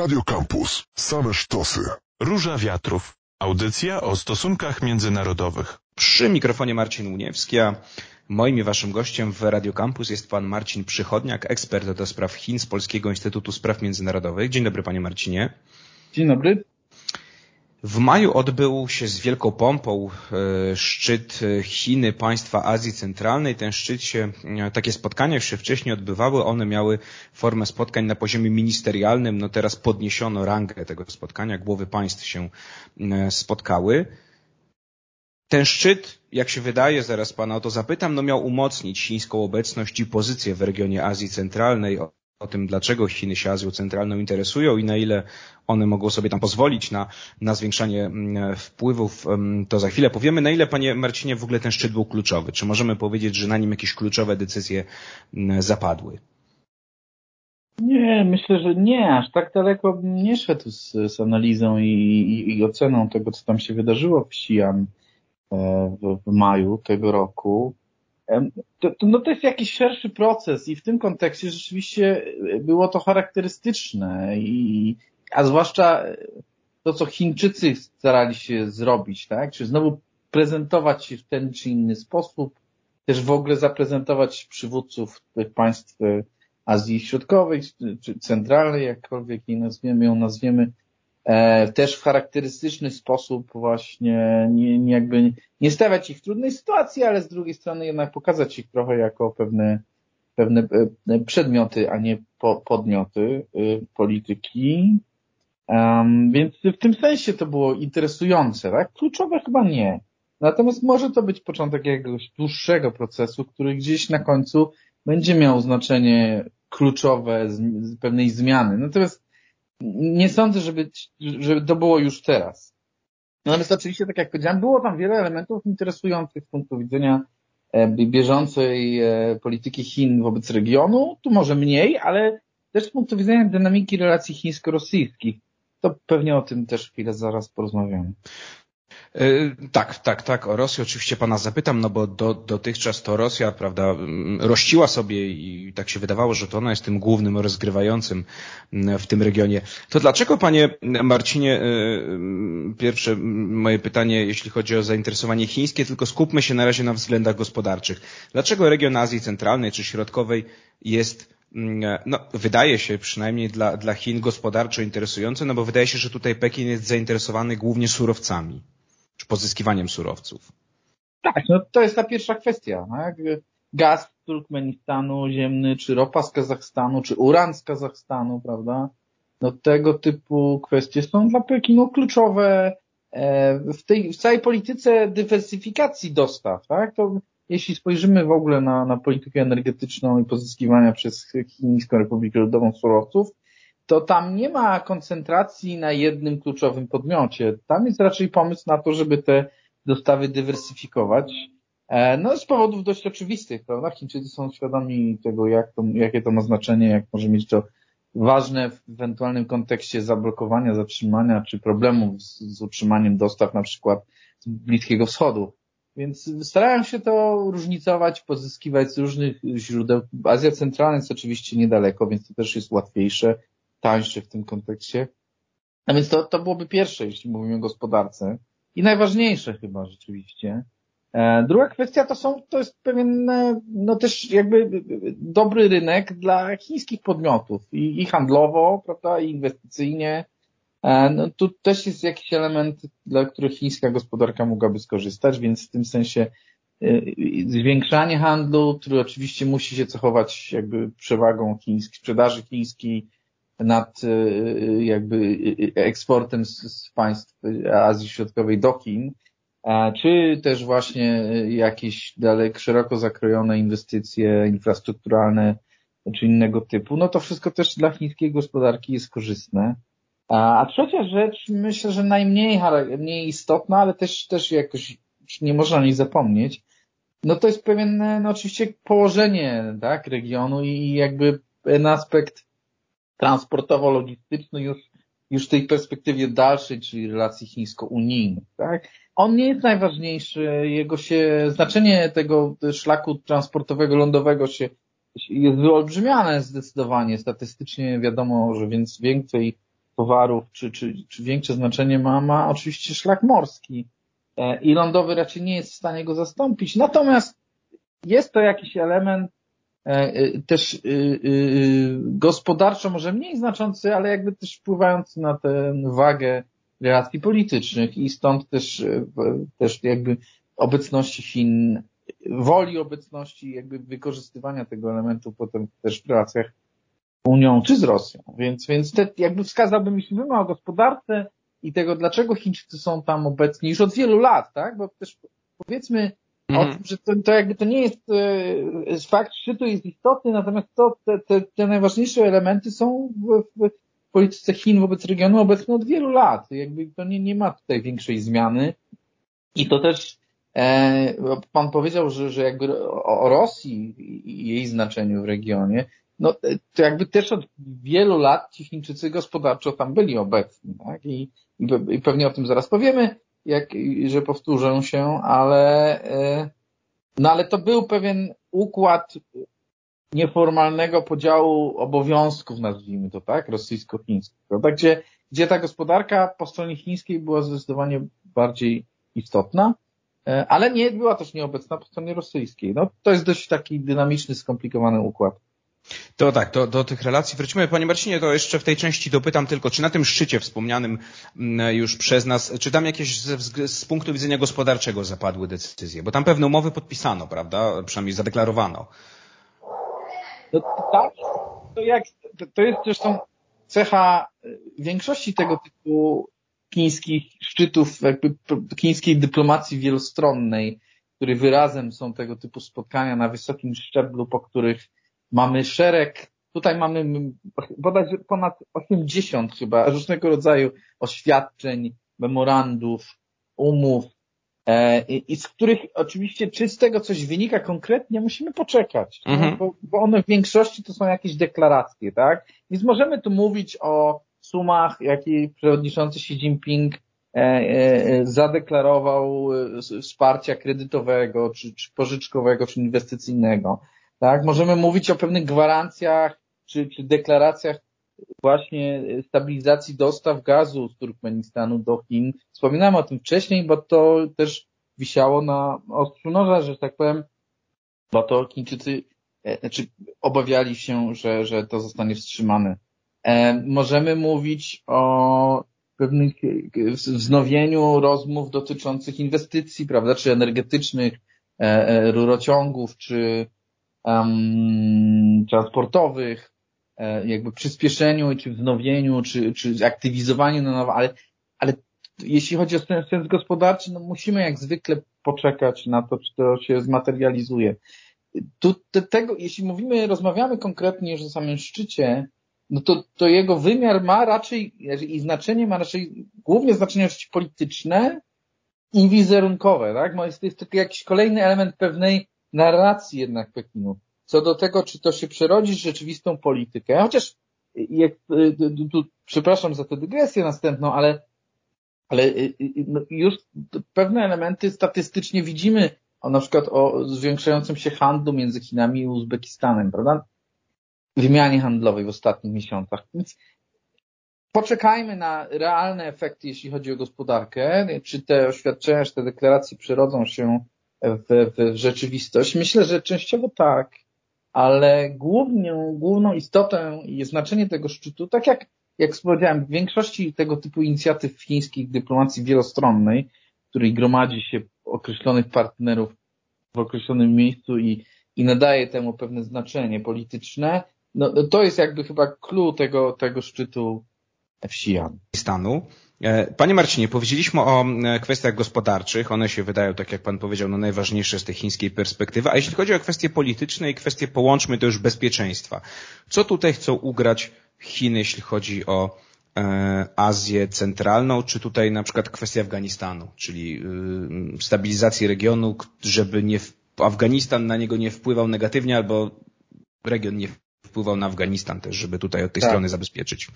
Radio Campus. Same sztosy. Róża Wiatrów. Audycja o stosunkach międzynarodowych. Przy mikrofonie Marcin Uniewski, a moim i waszym gościem w Radio Campus jest pan Marcin Przychodniak, ekspert do spraw Chin z Polskiego Instytutu Spraw Międzynarodowych. Dzień dobry panie Marcinie. Dzień dobry. W maju odbył się z wielką pompą e, szczyt Chiny, państwa Azji Centralnej. Ten szczyt się, e, takie spotkania się wcześniej odbywały, one miały formę spotkań na poziomie ministerialnym. No teraz podniesiono rangę tego spotkania, głowy państw się e, spotkały. Ten szczyt, jak się wydaje, zaraz pana o to zapytam, no miał umocnić chińską obecność i pozycję w regionie Azji Centralnej o tym, dlaczego Chiny się Azją Centralną interesują i na ile one mogą sobie tam pozwolić na, na zwiększanie mm, wpływów, mm, to za chwilę powiemy. Na ile, panie Marcinie, w ogóle ten szczyt był kluczowy? Czy możemy powiedzieć, że na nim jakieś kluczowe decyzje mm, zapadły? Nie, myślę, że nie. Aż tak daleko nie szedł z, z analizą i, i, i, oceną tego, co tam się wydarzyło w Xi'an e, w, w maju tego roku. To, to, no to jest jakiś szerszy proces i w tym kontekście rzeczywiście było to charakterystyczne i, a zwłaszcza to, co Chińczycy starali się zrobić, tak? Czy znowu prezentować się w ten czy inny sposób, też w ogóle zaprezentować przywódców tych państw Azji Środkowej czy Centralnej, jakkolwiek jej nazwiemy, ją nazwiemy, E, też w charakterystyczny sposób właśnie nie, nie jakby nie stawiać ich w trudnej sytuacji, ale z drugiej strony jednak pokazać ich trochę jako pewne, pewne e, przedmioty, a nie podmioty e, polityki. Um, więc w tym sensie to było interesujące, tak? Kluczowe chyba nie. Natomiast może to być początek jakiegoś dłuższego procesu, który gdzieś na końcu będzie miał znaczenie kluczowe z, z pewnej zmiany. Natomiast nie sądzę, żeby, żeby to było już teraz. Natomiast oczywiście, tak jak powiedziałem, było tam wiele elementów interesujących z punktu widzenia e, bieżącej e, polityki Chin wobec regionu. Tu może mniej, ale też z punktu widzenia dynamiki relacji chińsko-rosyjskich. To pewnie o tym też chwilę zaraz porozmawiamy. E, tak, tak, tak. O Rosję oczywiście pana zapytam, no bo do, dotychczas to Rosja, prawda, rościła sobie i tak się wydawało, że to ona jest tym głównym rozgrywającym w tym regionie. To dlaczego, panie Marcinie, e, pierwsze moje pytanie, jeśli chodzi o zainteresowanie chińskie, tylko skupmy się na razie na względach gospodarczych. Dlaczego region Azji Centralnej czy Środkowej jest no, wydaje się przynajmniej dla, dla Chin gospodarczo interesujące, no bo wydaje się, że tutaj Pekin jest zainteresowany głównie surowcami czy pozyskiwaniem surowców. Tak, no to jest ta pierwsza kwestia. Tak? Gaz z Turkmenistanu ziemny, czy ropa z Kazachstanu, czy uran z Kazachstanu, prawda? No tego typu kwestie są dla Pekinu kluczowe e, w tej w całej polityce dywersyfikacji dostaw, tak? To jeśli spojrzymy w ogóle na, na politykę energetyczną i pozyskiwania przez Chińską Republikę Ludową surowców, to tam nie ma koncentracji na jednym kluczowym podmiocie. Tam jest raczej pomysł na to, żeby te dostawy dywersyfikować. E, no z powodów dość oczywistych, prawda? Chińczycy są świadomi tego, jak to, jakie to ma znaczenie, jak może mieć to ważne w ewentualnym kontekście zablokowania, zatrzymania czy problemów z, z utrzymaniem dostaw na przykład z Bliskiego Wschodu. Więc starają się to różnicować, pozyskiwać z różnych źródeł. Azja Centralna jest oczywiście niedaleko, więc to też jest łatwiejsze tańszy w tym kontekście. A więc to, to byłoby pierwsze, jeśli mówimy o gospodarce. I najważniejsze chyba rzeczywiście. E, druga kwestia to są, to jest pewien, e, no też jakby dobry rynek dla chińskich podmiotów i, i handlowo, prawda, i inwestycyjnie. E, no tu też jest jakiś element, dla których chińska gospodarka mogłaby skorzystać, więc w tym sensie zwiększanie handlu, który oczywiście musi się cechować jakby przewagą chińskiej, sprzedaży chińskiej, nad y, jakby y, eksportem z państw Azji Środkowej do Chin, czy też właśnie jakieś dalek szeroko zakrojone inwestycje infrastrukturalne czy innego typu, no to wszystko też dla chińskiej gospodarki jest korzystne. A trzecia rzecz, myślę, że najmniej mniej istotna, ale też, też jakoś nie można niej zapomnieć, no to jest pewien, no oczywiście położenie, tak, regionu i jakby ten aspekt transportowo-logistyczny już, już w tej perspektywie dalszej, czyli relacji chińsko-unijnych. Tak? On nie jest najważniejszy, jego się, znaczenie tego szlaku transportowego, lądowego się, jest wyolbrzymiane zdecydowanie. Statystycznie wiadomo, że więc więcej towarów, czy, czy, czy większe znaczenie ma, ma oczywiście szlak morski. E, I lądowy raczej nie jest w stanie go zastąpić. Natomiast jest to jakiś element też gospodarczo może mniej znaczący, ale jakby też wpływający na tę wagę relacji politycznych i stąd też, też jakby obecności Chin, woli obecności, jakby wykorzystywania tego elementu potem też w relacjach z Unią czy z Rosją. Więc, więc te, jakby wskazałbym, jeśli mówimy o gospodarce i tego, dlaczego Chińczycy są tam obecni już od wielu lat, tak? Bo też powiedzmy. O tym, że to, to jakby to nie jest e, fakt szczytu jest istotny, natomiast to, te, te, te najważniejsze elementy są w, w polityce Chin wobec regionu obecne od wielu lat. Jakby to nie, nie ma tutaj większej zmiany. I to też e, pan powiedział, że, że jakby o, o Rosji i jej znaczeniu w regionie, no to jakby też od wielu lat ci Chińczycy gospodarczo tam byli obecni, tak? I, i, i pewnie o tym zaraz powiemy, jak, że powtórzę się, ale, e, no ale to był pewien układ nieformalnego podziału obowiązków, nazwijmy to tak, rosyjsko-chińskiego, tak, gdzie, gdzie ta gospodarka po stronie chińskiej była zdecydowanie bardziej istotna, e, ale nie była też nieobecna po stronie rosyjskiej. No, to jest dość taki dynamiczny, skomplikowany układ. To tak, do, do tych relacji wrócimy. Panie Marcinie, to jeszcze w tej części dopytam tylko, czy na tym szczycie wspomnianym mm, już przez nas, czy tam jakieś z, z punktu widzenia gospodarczego zapadły decyzje? Bo tam pewne umowy podpisano, prawda? Przynajmniej zadeklarowano. No tak, to, jak, to jest zresztą cecha większości tego typu chińskich szczytów, jakby chińskiej dyplomacji wielostronnej, który wyrazem są tego typu spotkania na wysokim szczeblu, po których mamy szereg, tutaj mamy bodajże ponad 80 chyba różnego rodzaju oświadczeń, memorandów, umów, E, i, z których oczywiście czy z tego coś wynika konkretnie, musimy poczekać, mhm. bo, bo one w większości to są jakieś deklaracje, tak? Więc możemy tu mówić o sumach, jakie przewodniczący Xi Jinping e, e, zadeklarował wsparcia kredytowego, czy, czy pożyczkowego, czy inwestycyjnego. Tak? Możemy mówić o pewnych gwarancjach, czy, czy deklaracjach właśnie stabilizacji dostaw gazu z Turkmenistanu do Chin. Wspominałem o tym wcześniej, bo to też wisiało na ostrzu noża, że tak powiem, bo to Chińczycy e, znaczy obawiali się, że, że to zostanie wstrzymane. E, możemy mówić o pewnych wznowieniu rozmów dotyczących inwestycji, prawda, czy energetycznych, e, rurociągów, czy um, transportowych, E, jakby przyspieszeniu, czy wznowieniu, czy, czy aktywizowaniu na nowo, ale, ale jeśli chodzi o sens, sens gospodarczy, no musimy jak zwykle poczekać na to, czy to się zmaterializuje. Tu, te, tego, jeśli mówimy, rozmawiamy konkretnie już o samym szczycie, no to, to jego wymiar ma raczej i znaczenie ma raczej głównie znaczenie oczywiście polityczne i wizerunkowe, tak? Bo jest, jest to jakiś kolejny element pewnej narracji jednak Pekinu co do tego, czy to się przerodzi w rzeczywistą politykę, chociaż jak, y, tu, przepraszam za tę dygresję następną, ale, ale y, y, no, już pewne elementy statystycznie widzimy, o, na przykład o zwiększającym się handlu między Chinami i Uzbekistanem, prawda? Wymianie handlowej w ostatnich miesiącach. Więc poczekajmy na realne efekty, jeśli chodzi o gospodarkę. Czy te oświadczenia, czy te deklaracje przerodzą się w, w rzeczywistość? Myślę, że częściowo tak ale główną, główną istotę i znaczenie tego szczytu, tak jak, jak powiedziałem, w większości tego typu inicjatyw chińskich dyplomacji wielostronnej, której gromadzi się określonych partnerów w określonym miejscu i, i nadaje temu pewne znaczenie polityczne, no, to jest jakby chyba clue tego, tego szczytu w Xi'an. Stanu. E, panie Marcinie, powiedzieliśmy o e, kwestiach gospodarczych. One się wydają, tak jak Pan powiedział, no najważniejsze z tej chińskiej perspektywy. A jeśli chodzi o kwestie polityczne i kwestie, połączmy to już bezpieczeństwa. Co tutaj chcą ugrać Chiny, jeśli chodzi o e, Azję Centralną, czy tutaj na przykład kwestia Afganistanu, czyli y, stabilizacji regionu, żeby nie, Afganistan na niego nie wpływał negatywnie, albo region nie wpływał na Afganistan też, żeby tutaj od tej tak. strony zabezpieczyć.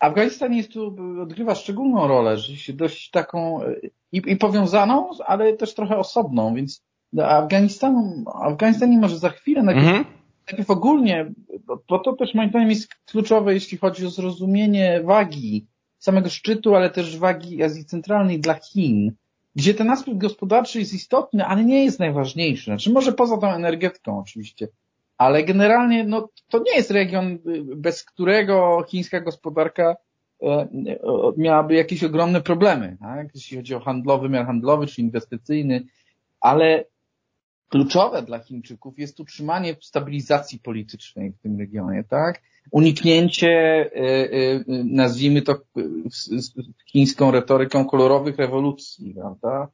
Afganistan jest tu, odgrywa szczególną rolę, dość taką i, i powiązaną, ale też trochę osobną, więc Afganistan nie może za chwilę, na mhm. najpierw ogólnie, bo to też moim zdaniem jest kluczowe, jeśli chodzi o zrozumienie wagi samego szczytu, ale też wagi Azji Centralnej dla Chin, gdzie ten aspekt gospodarczy jest istotny, ale nie jest najważniejszy. Znaczy może poza tą energetyką oczywiście, ale generalnie no, to nie jest region, bez którego chińska gospodarka e, miałaby jakieś ogromne problemy, tak? jeśli chodzi o handlowy, wymiar handlowy czy inwestycyjny, ale kluczowe dla Chińczyków jest utrzymanie stabilizacji politycznej w tym regionie, tak? Uniknięcie, e, e, nazwijmy to chińską retoryką kolorowych rewolucji, prawda?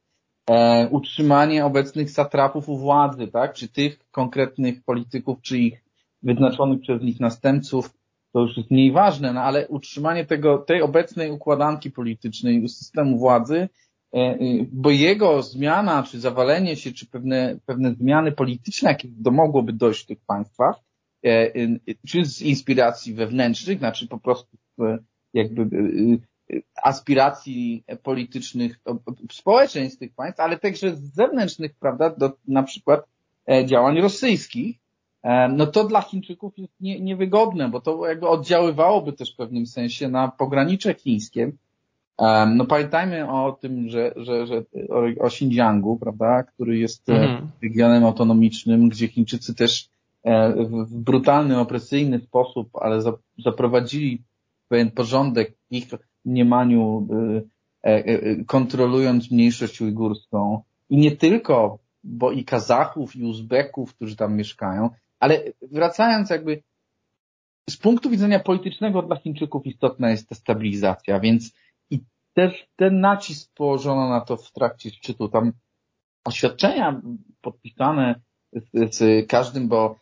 E, utrzymanie obecnych satrapów u władzy, tak? Czy tych konkretnych polityków, czy ich wyznaczonych przez nich następców, to już jest mniej ważne, no ale utrzymanie tego, tej obecnej układanki politycznej, systemu władzy E, e, bo jego zmiana, czy zawalenie się, czy pewne, pewne zmiany polityczne, jakie domogłoby dojść w tych państwach, e, czy z inspiracji wewnętrznych, znaczy po prostu jakby aspiracji politycznych społeczeństw tych państw, ale także z zewnętrznych, prawda, do na przykład działań rosyjskich, no to dla Chińczyków jest nie, niewygodne, bo to jakby oddziaływałoby też w pewnym sensie na pogranicze chińskie, no pamiętajmy o tym, że, że, że o, o Xinjiangu, prawda, który jest e, mhm. regionem autonomicznym, gdzie Chińczycy też e, w brutalny, opresyjny sposób, ale zaprowadzili pewien porządek ich mniemaniu, e, kontrolując mniejszość ujgurską. I nie tylko, bo i Kazachów, i Uzbeków, którzy tam mieszkają, ale wracając jakby z punktu widzenia politycznego dla Chińczyków istotna jest ta stabilizacja, więc też ten nacisk położono na to w trakcie szczytu. Tam oświadczenia podpisane z, z każdym, bo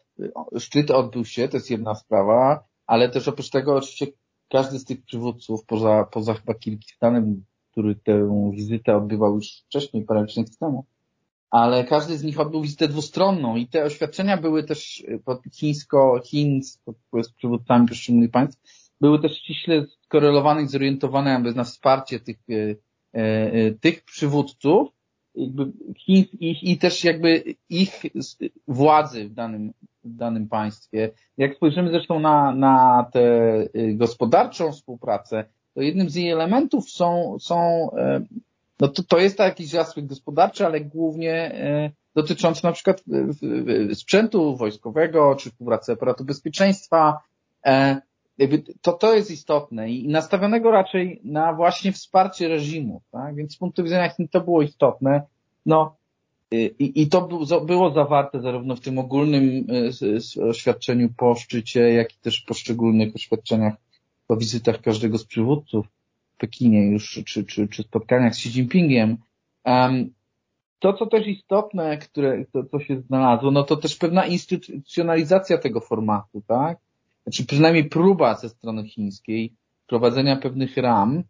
szczyt odbył się, to jest jedna sprawa, ale też oprócz tego oczywiście każdy z tych przywódców, poza, poza chyba Kirgistanem, który tę wizytę odbywał już wcześniej, parę miesięcy temu, ale każdy z nich odbył wizytę dwustronną i te oświadczenia były też pod chińsko, Chin z przywódcami poszczególnych państw, były też ściśle skorelowane i zorientowane na wsparcie tych, e, e, tych przywódców jakby ich, ich, i też jakby ich władzy w danym, w danym państwie. Jak spojrzymy zresztą na, na tę e, gospodarczą współpracę, to jednym z jej elementów są, są no to, to jest jakiś aspekt gospodarczy, ale głównie dotyczący na przykład sprzętu wojskowego, czy współpracy aparatu bezpieczeństwa, jakby to, to jest istotne i nastawionego raczej na właśnie wsparcie reżimu, tak? Więc z punktu widzenia Chin to było istotne. No, i, i to było zawarte zarówno w tym ogólnym y, oświadczeniu po szczycie, jak i też w poszczególnych oświadczeniach po wizytach każdego z przywódców w Pekinie już, czy, czy, czy spotkaniach z Xi Jinpingiem. To, co też istotne, które, to, co się znalazło, no to też pewna instytucjonalizacja tego formatu, tak? znaczy przynajmniej próba ze strony chińskiej prowadzenia pewnych ram.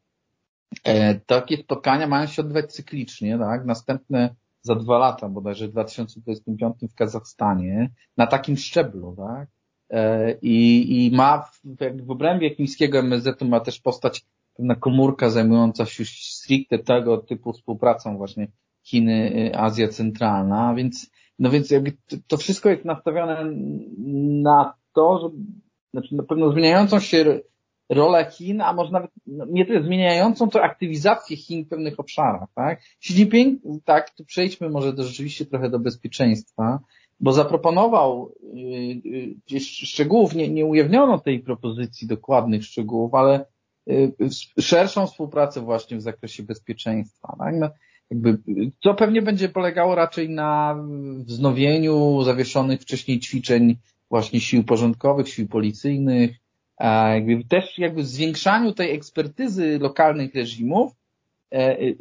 E, takie spotkania mają się odbywać cyklicznie, tak? Następne za dwa lata, bodajże w 2025 w Kazachstanie, na takim szczeblu, tak? E, I, i ma w, w obrębie chińskiego MSZ ma też postać pewna komórka zajmująca się stricte tego typu współpracą właśnie Chiny, y, Azja Centralna, więc no więc jakby to wszystko jest nastawione na to, że znaczy na pewno zmieniającą się rolę Chin, a może nawet no, nie tyle zmieniającą, to aktywizację Chin w pewnych obszarach, tak? Xi Jinping, tak, tu przejdźmy może do, rzeczywiście trochę do bezpieczeństwa, bo zaproponował yy, yy, gdzieś szczegółów, nie, nie ujawniono tej propozycji dokładnych szczegółów, ale yy, szerszą współpracę właśnie w zakresie bezpieczeństwa. Tak? No, jakby, co pewnie będzie polegało raczej na wznowieniu zawieszonych wcześniej ćwiczeń właśnie sił porządkowych, sił policyjnych, jakby też jakby zwiększaniu tej ekspertyzy lokalnych reżimów, e, e,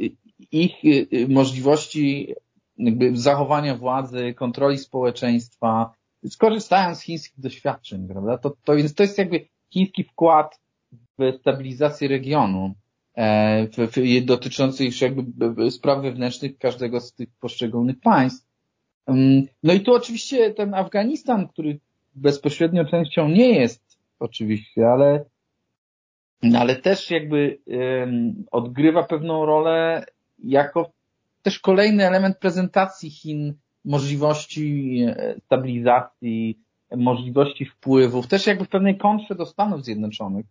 ich e, możliwości jakby zachowania władzy, kontroli społeczeństwa, skorzystając z chińskich doświadczeń, prawda? To, to, więc to jest jakby chiński wkład w stabilizację regionu, w, w, dotyczący już jakby spraw wewnętrznych każdego z tych poszczególnych państw. Mm, no i tu oczywiście ten Afganistan, który bezpośrednio częścią nie jest oczywiście, ale, ale też jakby um, odgrywa pewną rolę jako też kolejny element prezentacji Chin możliwości e, stabilizacji możliwości wpływów, też jakby w pewnej kontrze do Stanów Zjednoczonych.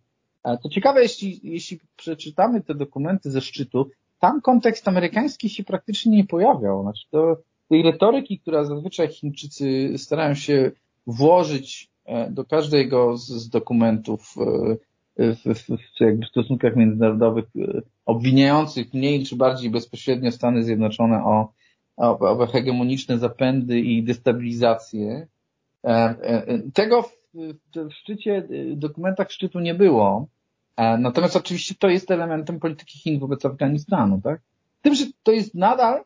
To ciekawe, jeśli, jeśli przeczytamy te dokumenty ze szczytu, tam kontekst amerykański się praktycznie nie pojawiał. Znaczy to, tej retoryki, która zazwyczaj Chińczycy starają się włożyć e, do każdego z, z dokumentów e, w, w, w, w stosunkach międzynarodowych e, obwiniających mniej czy bardziej bezpośrednio Stany Zjednoczone o, o, o hegemoniczne zapędy i destabilizację. Tego w, w szczycie, dokumentach szczytu nie było. Natomiast oczywiście to jest elementem polityki Chin wobec Afganistanu, tak? Tym, że to jest nadal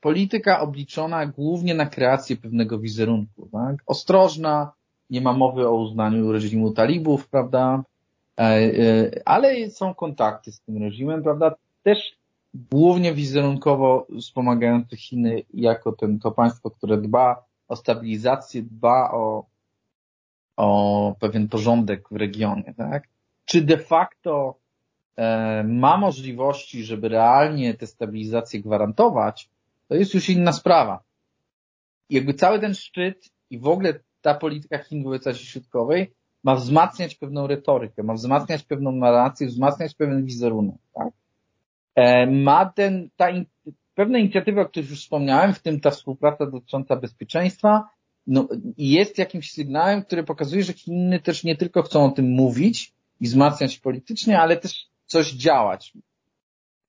polityka obliczona głównie na kreację pewnego wizerunku. Tak? Ostrożna, nie ma mowy o uznaniu reżimu talibów, prawda? E, e, ale są kontakty z tym reżimem, prawda? Też głównie wizerunkowo wspomagające Chiny jako ten, to państwo, które dba o stabilizację, dba o, o pewien porządek w regionie, tak? Czy de facto ma możliwości, żeby realnie tę stabilizację gwarantować, to jest już inna sprawa. Jakby cały ten szczyt i w ogóle ta polityka Chin wobec Azji Środkowej ma wzmacniać pewną retorykę, ma wzmacniać pewną narrację, wzmacniać pewien wizerunek, tak? E, ma ten, ta in, pewne inicjatywy, o których już wspomniałem, w tym ta współpraca dotycząca bezpieczeństwa, no, jest jakimś sygnałem, który pokazuje, że Chiny też nie tylko chcą o tym mówić i wzmacniać politycznie, ale też coś działać,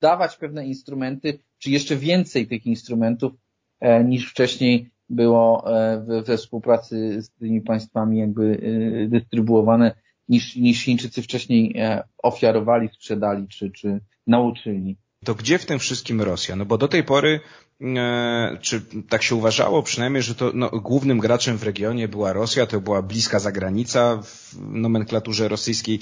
dawać pewne instrumenty, czy jeszcze więcej tych instrumentów e, niż wcześniej było e, we współpracy z tymi państwami jakby e, dystrybuowane, niż, niż Chińczycy wcześniej ofiarowali, sprzedali czy, czy nauczyli. To gdzie w tym wszystkim Rosja? No bo do tej pory, czy tak się uważało przynajmniej, że to no, głównym graczem w regionie była Rosja, to była bliska zagranica w nomenklaturze rosyjskiej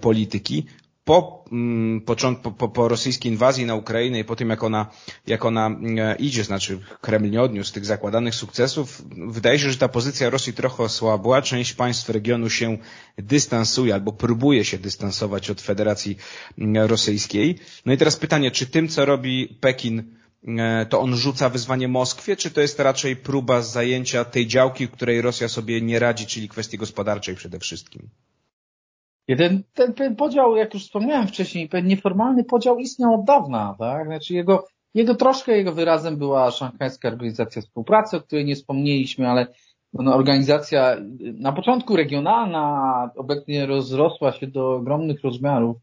polityki po, mm, po, po, po rosyjskiej inwazji na Ukrainę i po tym, jak ona, jak ona e, idzie, znaczy Kreml nie odniósł tych zakładanych sukcesów, wydaje się, że ta pozycja Rosji trochę osłabła. Część państw regionu się dystansuje albo próbuje się dystansować od Federacji mm, Rosyjskiej. No i teraz pytanie, czy tym, co robi Pekin, to on rzuca wyzwanie Moskwie, czy to jest raczej próba zajęcia tej działki, której Rosja sobie nie radzi, czyli kwestii gospodarczej przede wszystkim? Ten, ten, ten podział, jak już wspomniałem wcześniej, ten nieformalny podział istniał od dawna, tak? Znaczy jego, jego troszkę jego wyrazem była Szanghajska Organizacja Współpracy, o której nie wspomnieliśmy, ale no, organizacja na początku regionalna, obecnie rozrosła się do ogromnych rozmiarów,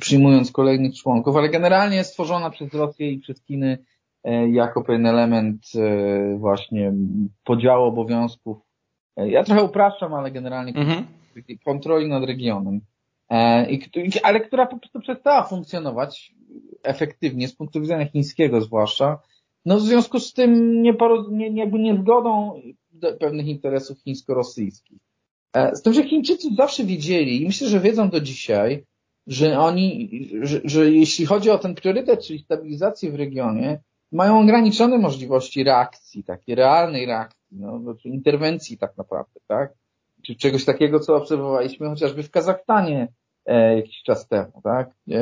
przyjmując kolejnych członków, ale generalnie stworzona przez Rosję i przez Chiny e, jako pewien element e, właśnie podziału obowiązków. E, ja trochę upraszczam, ale generalnie mhm kontroli nad regionem, e, ale która po prostu przestała funkcjonować efektywnie z punktu widzenia chińskiego zwłaszcza, no w związku z tym nie, jakby niezgodą pewnych interesów chińsko-rosyjskich. E, z tym, że Chińczycy zawsze wiedzieli i myślę, że wiedzą do dzisiaj, że oni, że, że jeśli chodzi o ten priorytet, czyli stabilizację w regionie, mają ograniczone możliwości reakcji, takiej realnej reakcji, no, znaczy interwencji tak naprawdę, tak? Czy czegoś takiego, co obserwowaliśmy chociażby w Kazachstanie e, jakiś czas temu, tak? E,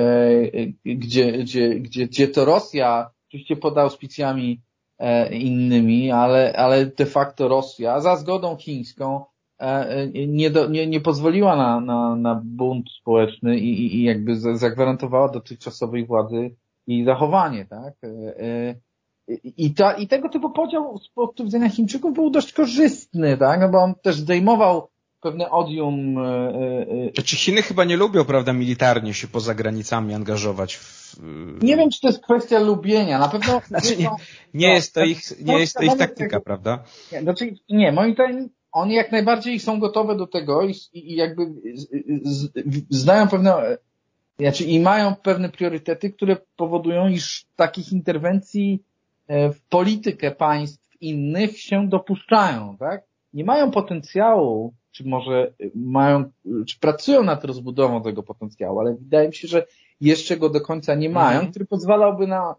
gdzie, gdzie, gdzie, gdzie to Rosja, oczywiście pod auspicjami e, innymi, ale, ale de facto Rosja za zgodą chińską e, nie, do, nie, nie pozwoliła na, na, na bunt społeczny i, i, jakby zagwarantowała dotychczasowej władzy i zachowanie, tak? I, ta, I tego typu podział z punktu widzenia Chińczyków był dość korzystny, tak? No bo on też zdejmował pewne odium. E, e, e, Czy Chiny chyba nie lubią, prawda, militarnie się poza granicami angażować w... Nie wiem, czy to jest kwestia lubienia. Na pewno. Znaczy, nie, nie no, jest to ich, nie jest to ich taktyka, prawda? Nie, znaczy, nie, moim zdaniem oni jak najbardziej są gotowe do tego i, i jakby znają pewne, znaczy i mają pewne priorytety, które powodują, iż takich interwencji w politykę państw innych się dopuszczają, tak? Nie mają potencjału czy może mają, czy pracują nad rozbudową tego potencjału, ale wydaje mi się, że jeszcze go do końca nie mają, mhm. który pozwalałby na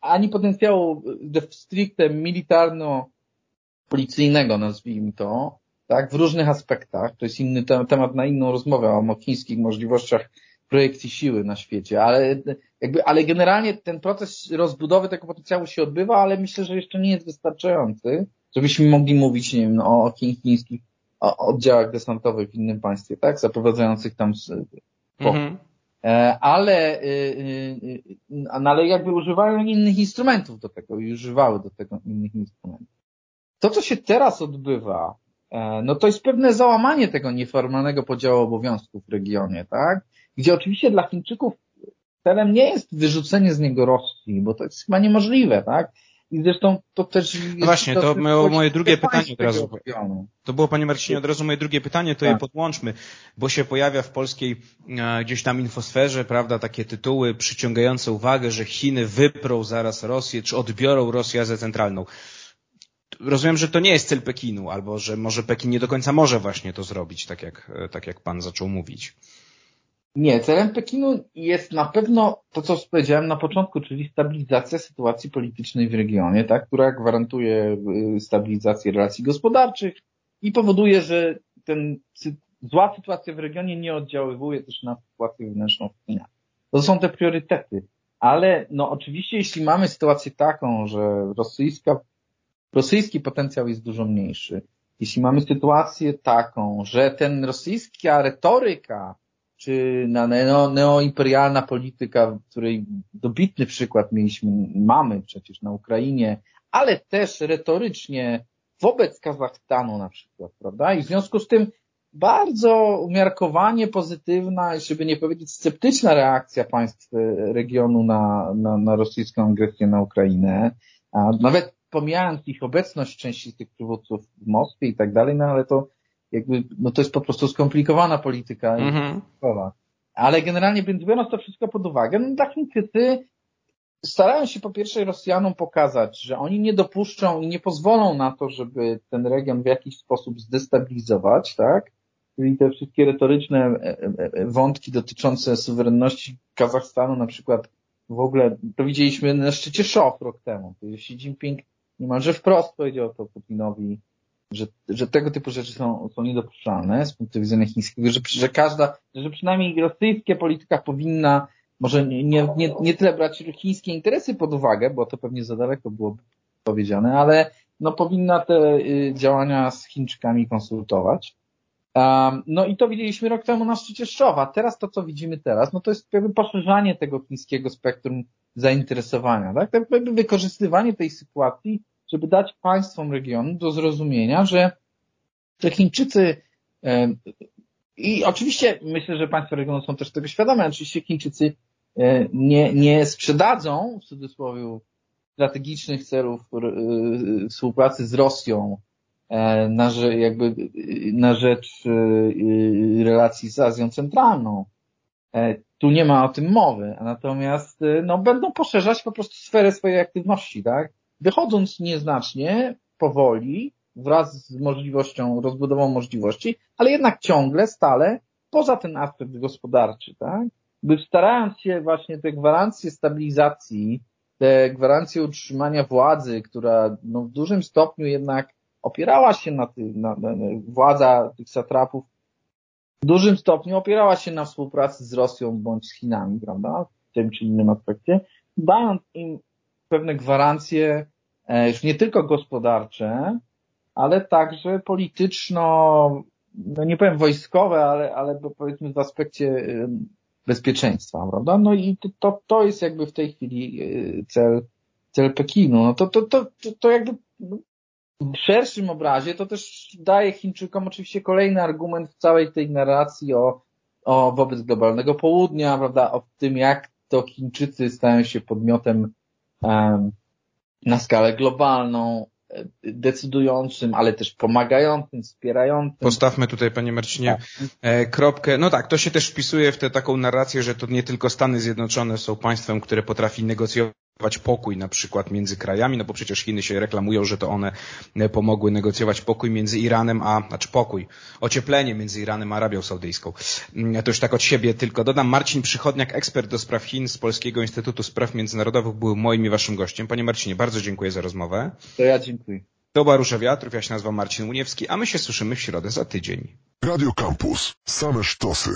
ani potencjału stricte militarno-policyjnego, nazwijmy to, tak, w różnych aspektach. To jest inny temat na inną rozmowę o chińskich możliwościach projekcji siły na świecie, ale jakby, ale generalnie ten proces rozbudowy tego potencjału się odbywa, ale myślę, że jeszcze nie jest wystarczający. żebyśmy mogli mówić, nie wiem, no, o chińskich oddziałach desantowych w innym państwie, tak, zaprowadzających tam po, mhm. E, ale, y, y, y, no, ale jakby używają innych instrumentów do tego i używały do tego innych instrumentów. To, co się teraz odbywa, e, no to jest pewne załamanie tego nieformalnego podziału obowiązków w regionie, tak? Gdzie oczywiście dla Chińczyków celem nie jest wyrzucenie z niego Rosji, bo to jest chyba niemożliwe, tak? I zresztą to też. No właśnie, to było moje drugie pytanie od razu. To było, Panie Marcinie, od razu moje drugie pytanie, to tak. je podłączmy, bo się pojawia w polskiej e, gdzieś tam infosferze, prawda, takie tytuły przyciągające uwagę, że Chiny wyprą zaraz Rosję, czy odbiorą Rosję Azję Centralną. Rozumiem, że to nie jest cel Pekinu, albo że może Pekin nie do końca może właśnie to zrobić, tak jak, e, tak jak Pan zaczął mówić. Nie, celem Pekinu jest na pewno to, co powiedziałem na początku, czyli stabilizacja sytuacji politycznej w regionie, tak, która gwarantuje y, stabilizację relacji gospodarczych i powoduje, że ten zła sytuacja w regionie nie oddziaływuje też na sytuację wewnętrzną w Chinach. To są te priorytety. Ale no oczywiście, jeśli mamy sytuację taką, że rosyjska, rosyjski potencjał jest dużo mniejszy, jeśli mamy sytuację taką, że ten rosyjska retoryka czy na neo, neoimperialna polityka, której dobitny przykład mieliśmy, mamy przecież na Ukrainie, ale też retorycznie wobec Kazachstanu na przykład, prawda? I w związku z tym bardzo umiarkowanie pozytywna, żeby nie powiedzieć sceptyczna reakcja państw regionu na, na, na rosyjską agresję na Ukrainę, a nawet pomijając ich obecność części tych przywódców w Moskwie i tak dalej, no ale to jakby, no to jest po prostu skomplikowana polityka. -hmm. Ale generalnie biorąc to wszystko pod uwagę, no dla Chińczycy starają się po pierwsze Rosjanom pokazać, że oni nie dopuszczą i nie pozwolą na to, żeby ten region w jakiś sposób zdestabilizować, tak? Czyli te wszystkie retoryczne e, e, e, wątki dotyczące suwerenności Kazachstanu na przykład w ogóle, to widzieliśmy na szczycie Szof rok temu. Xi Jinping niemalże wprost powiedział to Putinowi, że, że tego typu rzeczy są, są niedopuszczalne z punktu widzenia chińskiego, że, że każda, że przynajmniej rosyjska polityka powinna może nie, nie, nie, tyle brać chińskie interesy pod uwagę, bo to pewnie za daleko byłoby powiedziane, ale no powinna te y, działania z Chińczykami konsultować. Um, no i to widzieliśmy rok temu na szczycie Szczowa. Teraz to, co widzimy teraz, no to jest jakby poszerzanie tego chińskiego spektrum zainteresowania, tak? tak jakby wykorzystywanie tej sytuacji żeby dać państwom regionu do zrozumienia, że, że Chińczycy i oczywiście myślę, że państwa regionu są też tego świadome, oczywiście Chińczycy e, nie, nie sprzedadzą w cudzysłowie strategicznych celów e, współpracy z Rosją e, na, jakby, na rzecz relacji z Azją Centralną. Tu nie ma o tym mowy, natomiast no, będą poszerzać po prostu sferę swojej aktywności, tak? Wychodząc nieznacznie, powoli, wraz z możliwością, rozbudową możliwości, ale jednak ciągle, stale poza ten aspekt gospodarczy, tak? By starając się właśnie te gwarancje stabilizacji, te gwarancje utrzymania władzy, która no, w dużym stopniu jednak opierała się na, tym, na, na, na władza tych satrapów, w dużym stopniu opierała się na współpracy z Rosją bądź z Chinami, prawda, w tym czy innym aspekcie, dając im pewne gwarancje już nie tylko gospodarcze, ale także polityczno, no nie powiem wojskowe, ale, ale powiedzmy w aspekcie bezpieczeństwa, prawda? No i to, to jest jakby w tej chwili e, cel, cel Pekinu. No to, to, to, to jakby w szerszym obrazie to też daje Chińczykom oczywiście kolejny argument w całej tej narracji o, o wobec globalnego południa, prawda? O tym, jak to Chińczycy stają się podmiotem um, na skalę globalną, e, decydującym, ale też pomagającym, wspierającym. Postawmy tutaj, panie Marcinie, tak. E, kropkę. No tak, to się też wpisuje w tę taką narrację, że to nie tylko Stany Zjednoczone są państwem, które potrafi negocjować pokój na przykład między krajami, no bo przecież Chiny się reklamują, że to one e, pomogły negocjować pokój między Iranem a, znaczy pokój, ocieplenie między Iranem a Arabią Saudyjską. Mm, to już tak od siebie tylko dodam. Marcin Przychodniak, ekspert do spraw Chin z Polskiego Instytutu Spraw Międzynarodowych był moim i waszym gościem. Panie Marcinie, bardzo dziękuję za rozmowę. To ja dziękuję. To Barusza Wiatrów, ja się nazywam Marcin Uniewski, a my się słyszymy w środę za tydzień. Radio Campus. Same sztosy.